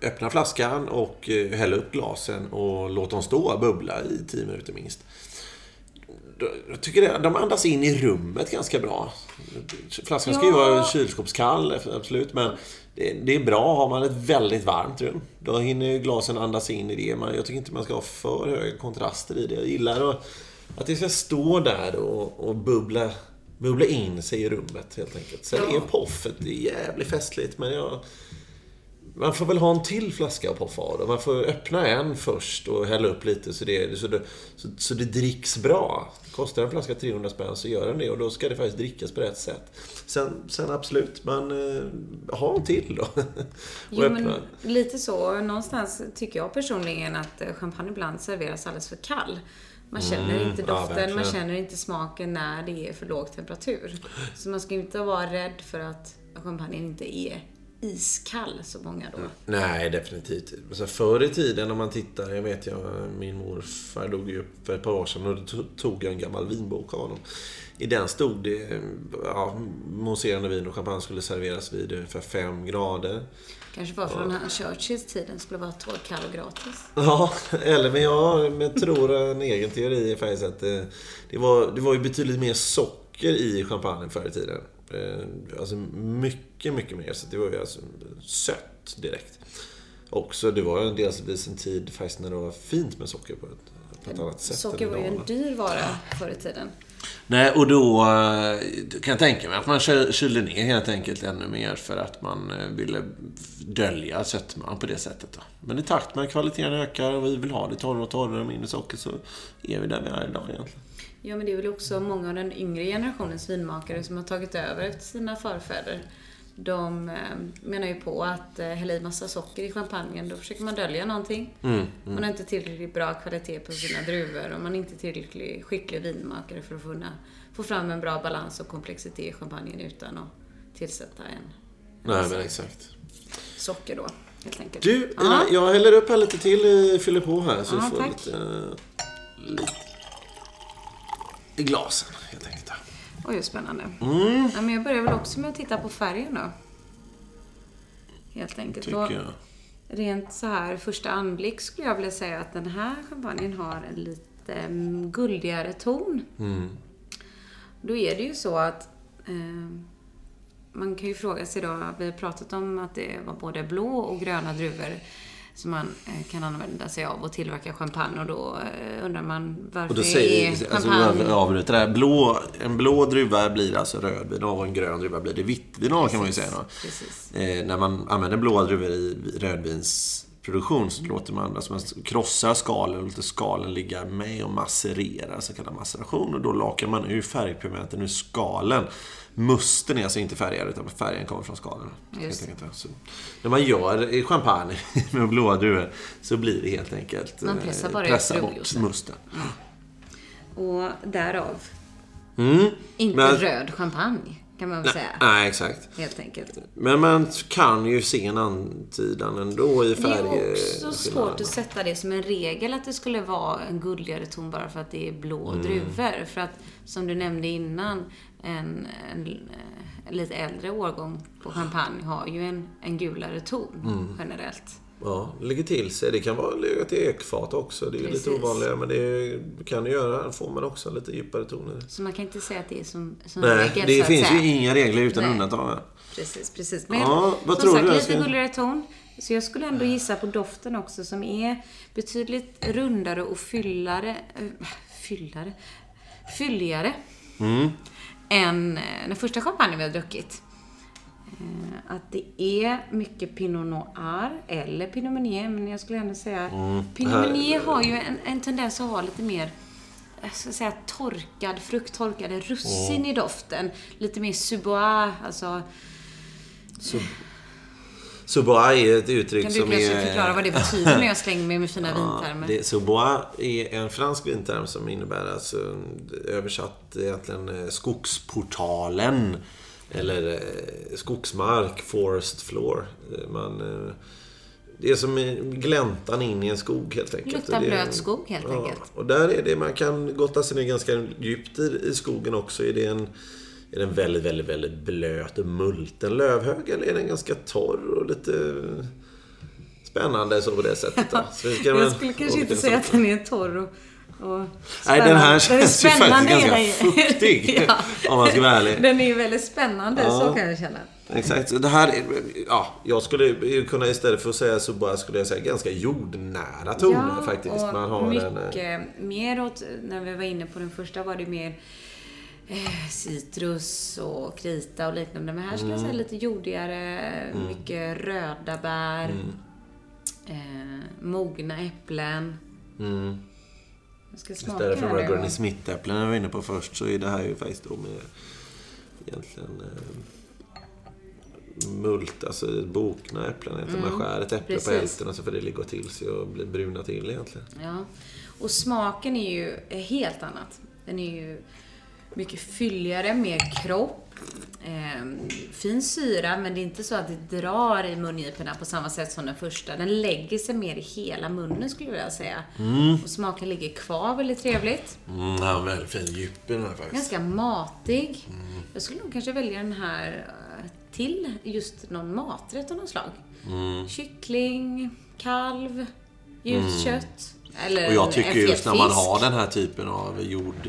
Öppna flaskan och eh, hälla upp glasen och låta dem stå och bubbla i 10 minuter minst. Jag tycker det, de andas in i rummet ganska bra. Flaskan ska ju Ja. vara kylskåpskall, absolut. Men det, det är bra. Har man ett väldigt varmt rum, då hinner ju glasen andas in i det. Man, jag tycker inte man ska ha för höga kontraster i det. Jag gillar att, att det ska stå där och, och bubbla, bubbla in sig i rummet helt enkelt. Sen Ja. är poffet det är jävligt festligt, men jag... Man får väl ha en till flaska att poffa av då. Man får öppna en först och hälla upp lite så det, så det, så, så det dricks bra. Kostar en flaska 300 spänn så gör den det och då ska det faktiskt drickas på rätt sätt. Sen, sen absolut, man eh, ha en till då. *laughs* Jo, öppna. men lite så. Någonstans tycker jag personligen att eh, champagne ibland serveras alldeles för kall. Man känner Mm, inte ja, doften, man verkligen. känner inte smaken när det är för låg temperatur. Så man ska inte vara rädd för att champagnen inte är iskall så många då. Nej, definitivt. Alltså, förr i tiden om man tittar, jag vet jag, min morfar dog ju för ett par år sedan och då tog jag en gammal vinbok av honom. I den stod det ja, mousserande vin och champagne skulle serveras vid ungefär 5 grader. Kanske var från ja. Churchills tiden skulle vara torr, kall och gratis. Ja, eller men jag men tror en egen teori faktiskt att det, det, var, det var ju betydligt mer socker i champagne förr i tiden. Eh, alltså mycket, mycket mer. Så det var ju alltså sött direkt. Också, det var ju delvis en tid faktiskt när det var fint med socker på ett, på ett annat sätt. Socker var ju en dyr vara förr i tiden. Nej, och då eh, kan jag tänka mig att man kylde ner helt enkelt ännu mer för att man eh, ville dölja sötman på det sättet. Då. Men i takt med att kvaliteten ökar och vi vill ha det torrare och torrare, mindre socker, så är vi där vi är idag egentligen. Ja, men det är väl också många av den yngre generationens vinmakare som har tagit över efter sina förfäder. De eh, menar ju på att eh, hälla i massa socker i champagnen, då försöker man dölja någonting. Mm, mm. Man har inte tillräckligt bra kvalitet på sina druvor och man är inte tillräckligt skicklig vinmakare för att kunna få fram en bra balans och komplexitet i champagnen utan att tillsätta en Nej, men exakt. socker då, helt enkelt. Du, Ina, jag häller upp här lite till, fyller på här så ja, du får tack. lite, lite i glasen helt enkelt. Oj, vad spännande. Mm. Ja, men jag börjar väl också med att titta på färgen då. Helt enkelt. Tycker jag. Rent så här första anblick skulle jag vilja säga att den här champagnen har en lite mm, guldigare ton. Mm. Då är det ju så att eh, man kan ju fråga sig då, vi har pratat om att det var både blå och gröna druvor som man eh, kan använda sig av och tillverka champagne och då eh, undrar man varför och då säger, är alltså, champagne... Alltså, avbryter där. Blå, en blå druva blir alltså rödvin och en grön druva blir det vittvin av kan man ju säga. Då. Eh, när man använder blåa druvor i rödvinsproduktion så låter man, alltså man krossar skalen och låter skalen ligga med och masserera, så kallad maceration. Och då lakar man ur färgpigmenten ur skalen. Musten är alltså inte färgad, utan färgen kommer från skalen. Så, när man gör champagne *laughs* med blåa druvor så blir det helt enkelt... Man pressar bara pressa bort musten. Mm. Och därav, mm. inte Men, röd champagne. Kan man väl nej, säga. Nej, exakt. Helt enkelt. Men man kan ju se en antydan ändå i färg. Det är också svårt att sätta det som en regel att det skulle vara en guldigare ton bara för att det är blå mm. druvor. För att, som du nämnde innan, en, en, en lite äldre årgång på champagne har ju en, en gulare ton mm. generellt. Ja, lägger till sig. Det kan vara legat i ekfat också. Det är Precis. lite ovanligare men det kan göra. får man också lite djupare toner. Så man kan inte säga att det är som, som Nej, regel, det finns ju inga regler utan undantag. Precis, precis. Men ja, vad som tror sagt, du? lite gulligare ton. Så jag skulle ändå gissa på doften också som är betydligt rundare och fyllare. Äh, fyllare? Fylligare. Mm än eh, den första champagnen vi har druckit. Eh, att det är mycket Pinot Noir eller Pinot Meunier, men jag skulle ändå säga mm. Pinot Meunier har ju en, en tendens att ha lite mer jag ska säga torkad frukt, torkade russin mm. i doften. Lite mer subois, alltså... Sub Subois är ett uttryck som är... Kan du kanske förklara vad det betyder när jag slänger mig med fina *laughs* ja, vintermer? Det, Subois är en fransk vinterm som innebär alltså översatt egentligen eh, skogsportalen. Eller eh, skogsmark, forest floor. Eh, man, det är som gläntan in i en skog helt enkelt. Luktar blöt skog helt ja, enkelt. Och där är det, man kan gotta sig ner ganska djupt i, i skogen också. Är det en är den väldigt, väldigt, väldigt blöt och multen lövhög eller är den ganska torr och lite spännande så på det sättet? Då? *laughs* Så jag skulle kanske inte säga att den är torr och Nej, den här känns ju faktiskt ganska fuktig. *laughs* ja. Om man ska vara ärlig. Den är ju väldigt spännande, ja. så kan jag känna. Exakt. Det här är, ja, jag skulle kunna istället för att säga så bara skulle jag säga ganska jordnära toner ja, faktiskt. Man har mycket en, mer åt, när vi var inne på den första var det mer eh, citrus och krita och liknande. Men här skulle mm. jag säga lite jordigare, mm. mycket röda bär, mm. eh, mogna äpplen. Jag ska smaka Istället för Granny Smith-äpplen jag var inne på först så är det här ju faktiskt då med egentligen eh, mult, alltså bokna äpplen. Mm. Man skär ett äpple Precis. på hälften och så får det ligga till sig och bli bruna till egentligen. Ja. Och smaken är ju helt annat. Den är ju mycket fylligare, mer kropp. Eh, fin syra, men det är inte så att det drar i mungiporna på samma sätt som den första. Den lägger sig mer i hela munnen skulle jag vilja säga. Och smaken ligger kvar väldigt trevligt. Mm, ja, väldigt fin djup i den här faktiskt. Ganska matig. Jag skulle nog kanske välja den här eh, till just någon maträtt av något slag. Kyckling, kalv, ljust kött. Eller Och jag tycker just när man har den här typen av jord,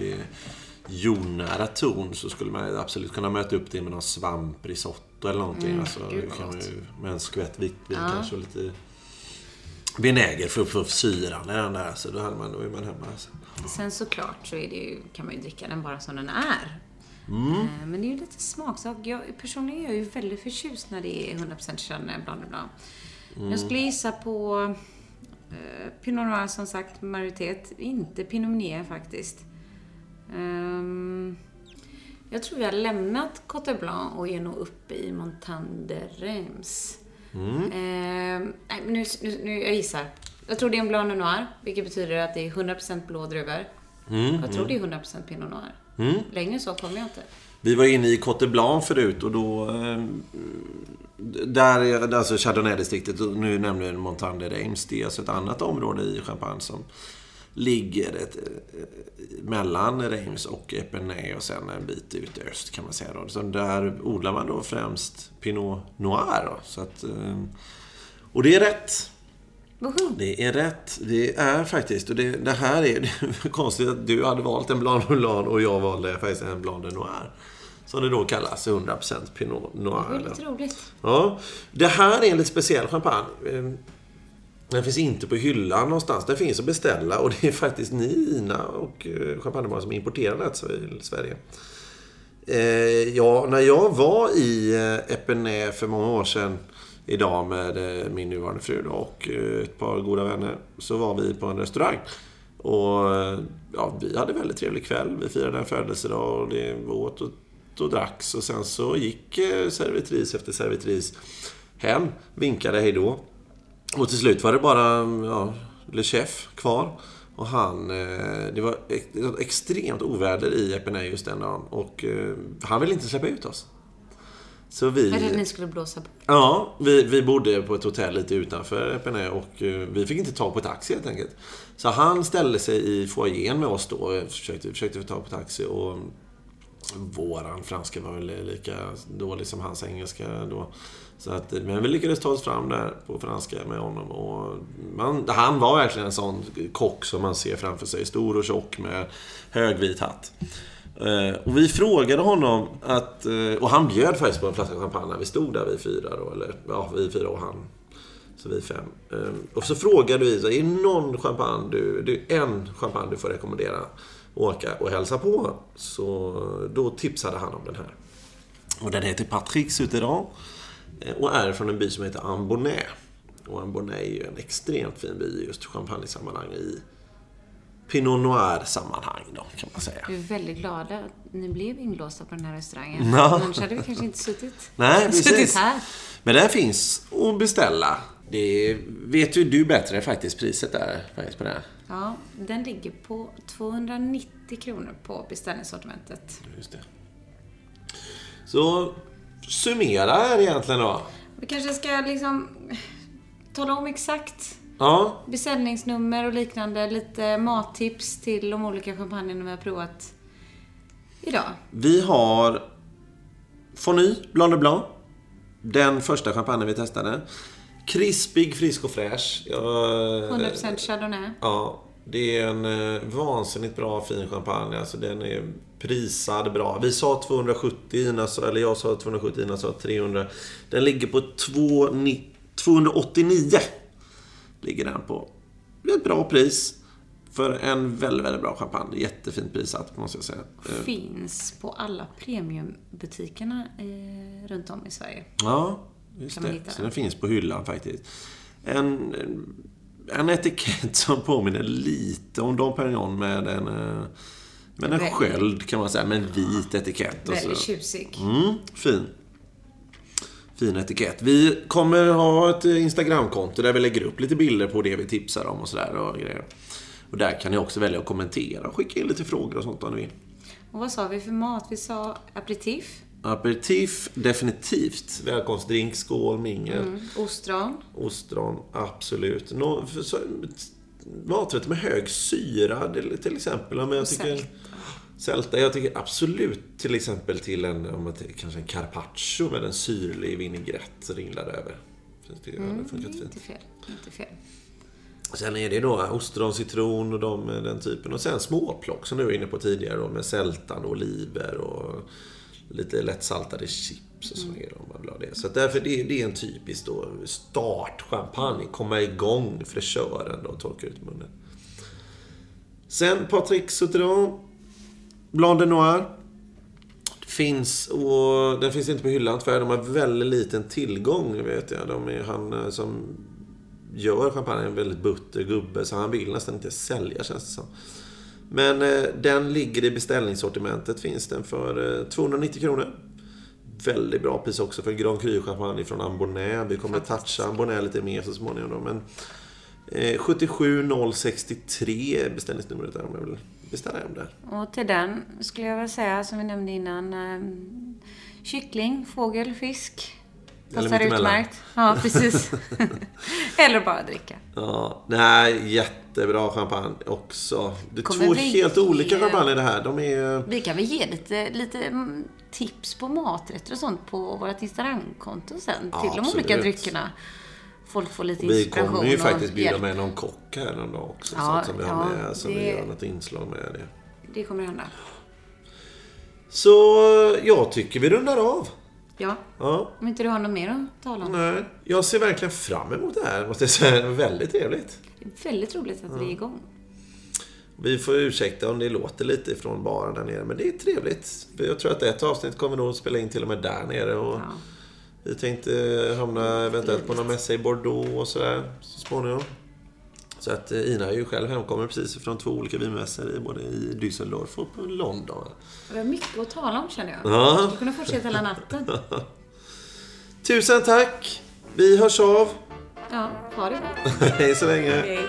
jordnära ton så skulle man absolut kunna möta upp det med någon svamprisotto eller någonting. alltså, Mm, det kan man ju, med en skvätt vitt vin kanske och lite vinäger för att få syran i den där. Så då, hade man, då är man hemma. Alltså. Sen såklart så är det ju, kan man ju dricka den bara som den är. Mm. Eh, Men det är ju lite smaksak. Jag, personligen är jag ju väldigt förtjust när det är 100% Chardonnay Blanc de Blanc. Mm. Jag skulle gissa på eh, Pinot Noir som sagt, majoritet. Inte Pinot Meunier faktiskt. Ehm, jag tror vi har lämnat Cote Blanc och är nog uppe i Montagne de Reims. Mm. Ehm, nej, nu, nu, nu, jag gissar. Jag tror det är en Blanc Noir, vilket betyder att det är 100% blå druvor. Mm, Jag tror det är 100% Pinot Noir. Längre så kommer jag inte. Vi var inne i Cote Blanc förut och då... Eh, där är alltså Chardonnay-distriktet, nu nämner du Montagne de Reims. Det är alltså ett annat område i Champagne som ligger ett, eh, mellan Reims och Epernay och sen en bit ut i öst kan man säga. Då. Så där odlar man då främst Pinot Noir. Då. Så att, eh, och det är rätt. Woho! Det är rätt. Det är faktiskt. Och det, det här är, *laughs* det är konstigt att du hade valt en Blanc Blanc och jag valde faktiskt en Blanc de Noir. Som det då kallas, 100% Pinot Noir. Det eller- lite roligt. Ja, det här är en lite speciell champagne. Den finns inte på hyllan någonstans. Den finns att beställa och det är faktiskt ni, Ina och eh, Champagnebaren som importerar det till Sverige. Eh, ja, när jag var i eh, Epernay för många år sedan idag med eh, min nuvarande fru då, och eh, ett par goda vänner så var vi på en restaurang. Och ja, vi hade väldigt trevlig kväll. Vi firade en födelsedag och det åt och, och dracks. Och sen så gick servitris efter servitris hem, vinkade hej då. Och till slut var det bara ja, Le Chef kvar. Och han, eh, det var var extremt oväder i Epernay just den dagen. Och eh, han ville inte släppa ut oss. Så vi... Att ni skulle blåsa på? Ja, vi, vi bodde på ett hotell lite utanför Epernay och eh, vi fick inte tag på taxi helt enkelt. Så han ställde sig i foajén med oss då och försökte, försökte få tag på taxi. Och våran franska var väl lika dålig som hans engelska då. Så att, eh, men vi lyckades ta oss fram där på franska med honom. Och man, han var verkligen en sån kock som man ser framför sig. Stor och tjock med högvit hatt. Eh, och vi frågade honom att... Eh, och han bjöd faktiskt på en flaska champagne när vi stod där, vi fyra då. Eller ja, vi fyra och han. Så vi fem. Ehm, och så frågade vi, så, är det någon champagne du... är en champagne du får rekommendera att åka och hälsa på? Så då tipsade han om den här. Och den heter Patrick Souterrain eh, Och är från en by som heter Ambonnay. Och Ambonnay är ju en extremt fin by i just champagnesammanhang i Pinot Noir-sammanhang då, kan man säga. Vi är väldigt glada att ni blev inlåsta på den här restaurangen. Ja. Annars hade vi kanske inte suttit, Nej, *laughs* suttit här. Men den finns att beställa. Det vet ju du bättre faktiskt, priset där faktiskt på den. Ja, den ligger på 290 kronor på beställningssortimentet. Just det. Så summera här egentligen då. Vi kanske ska liksom tala om exakt Ja, beställningsnummer och liknande. Lite mattips till de olika champagnerna vi har provat idag. vi har Fonny Blanc de Blanc. Den första champagnen vi testade. Krispig, frisk och fräsch. Jag, 100% Chardonnay. Ja, det är en eh, vansinnigt bra fin champagne. Alltså den är prisad bra. Vi sa 270, Ina sa, eller jag sa 270, Ina sa 300. Den ligger på 290 289. Ligger den på. Det är ett bra pris. För en väldigt, väldigt bra champagne. Jättefint prissatt, måste jag säga. Eh, Finns på alla premiumbutikerna eh, runt om i Sverige. Ja, just det. Så den? den finns på hyllan faktiskt. En, en etikett som påminner lite om Dom Perignon med en, eh, med en Väldigt. sköld kan man säga, med en vit etikett. Och Väldigt så. tjusig. Mm, fin. Fin etikett. Vi kommer ha ett Instagramkonto där vi lägger upp lite bilder på det vi tipsar om och sådär och grejer. Och där kan ni också välja att kommentera och skicka in lite frågor och sånt om ni vill. Och vad sa vi för mat? Vi sa aperitif, Aperitif, definitivt. Välkomstdrink, skål, mingel. mm. ostron. Ostron, absolut. Nå, för, så, maträtter med hög syra till, till exempel. Men jag tycker, sälta. sälta. Jag tycker absolut till exempel till en, om man, kanske en carpaccio med en syrlig vinägrett ringlad över. Det hade Mm, funkat fint. inte fel. Inte fel. Sen är det då ostron, citron och de, den typen. Och sen småplock som du var inne på tidigare då, med sältan och oliver och lite lättsaltade chips och så Mm. är det om man vill ha det. Så därför det, det är en typisk då startchampagne. Komma igång fräschören då och torka ut munnen. Sen Patrick Souterrain. Blanc de Noir. Finns, och den finns inte på hyllan tyvärr. De har väldigt liten tillgång vet jag. De är han eh, som gör champagne en väldigt butter gubbe så han vill nästan inte sälja känns det som. Men eh, den ligger i beställningssortimentet. Finns den för eh, 290 kronor. Väldigt bra pris också för Grand Cru champagne från Ambonnet. Vi kommer toucha Ambonnet lite mer så småningom då. Men eh, 77063 är beställningsnumret där om jag vill beställa hem där. Och till den skulle jag väl säga, som vi nämnde innan, eh, kyckling, fågel, fisk. Passar utmärkt. Ja, precis. *laughs* Eller bara dricka. Ja, nej, jättebra champagne också. Det är Kommer två vi helt ge- olika champagner det här. De är... Vi kan väl ge lite, lite mm, tips på maträtter och sånt på vårt Instagramkonto sen. Ja, till de absolut. olika dryckerna. Folk får lite Vi inspiration kommer ju faktiskt bjuda hjälp. med någon kock här någon dag också. Ja, så som vi har med, så det- vi gör något inslag med det. Det kommer hända. Så jag tycker vi rundar av. Ja, Ja, om inte du har något mer att tala om. nej. Jag ser verkligen fram emot det här, måste jag säga. Väldigt trevligt. Det är väldigt roligt att vi är igång. Vi får ursäkta om det låter lite från baren där nere, men det är trevligt. Jag tror att ett avsnitt kommer nog att spela in till och med där nere. Och Ja. Vi tänkte hamna eventuellt på någon mässa i Bordeaux och sådär så småningom. Så att eh, Ina är ju själv hemkommen precis från två olika vinmässor i både i Düsseldorf och på London. Vi har mycket att tala om känner jag. Ja. Vi skulle kunna fortsätta hela natten. *laughs* Tusen tack! Vi hörs av. Ja, ha det gott. *laughs* Hej så länge! Hej.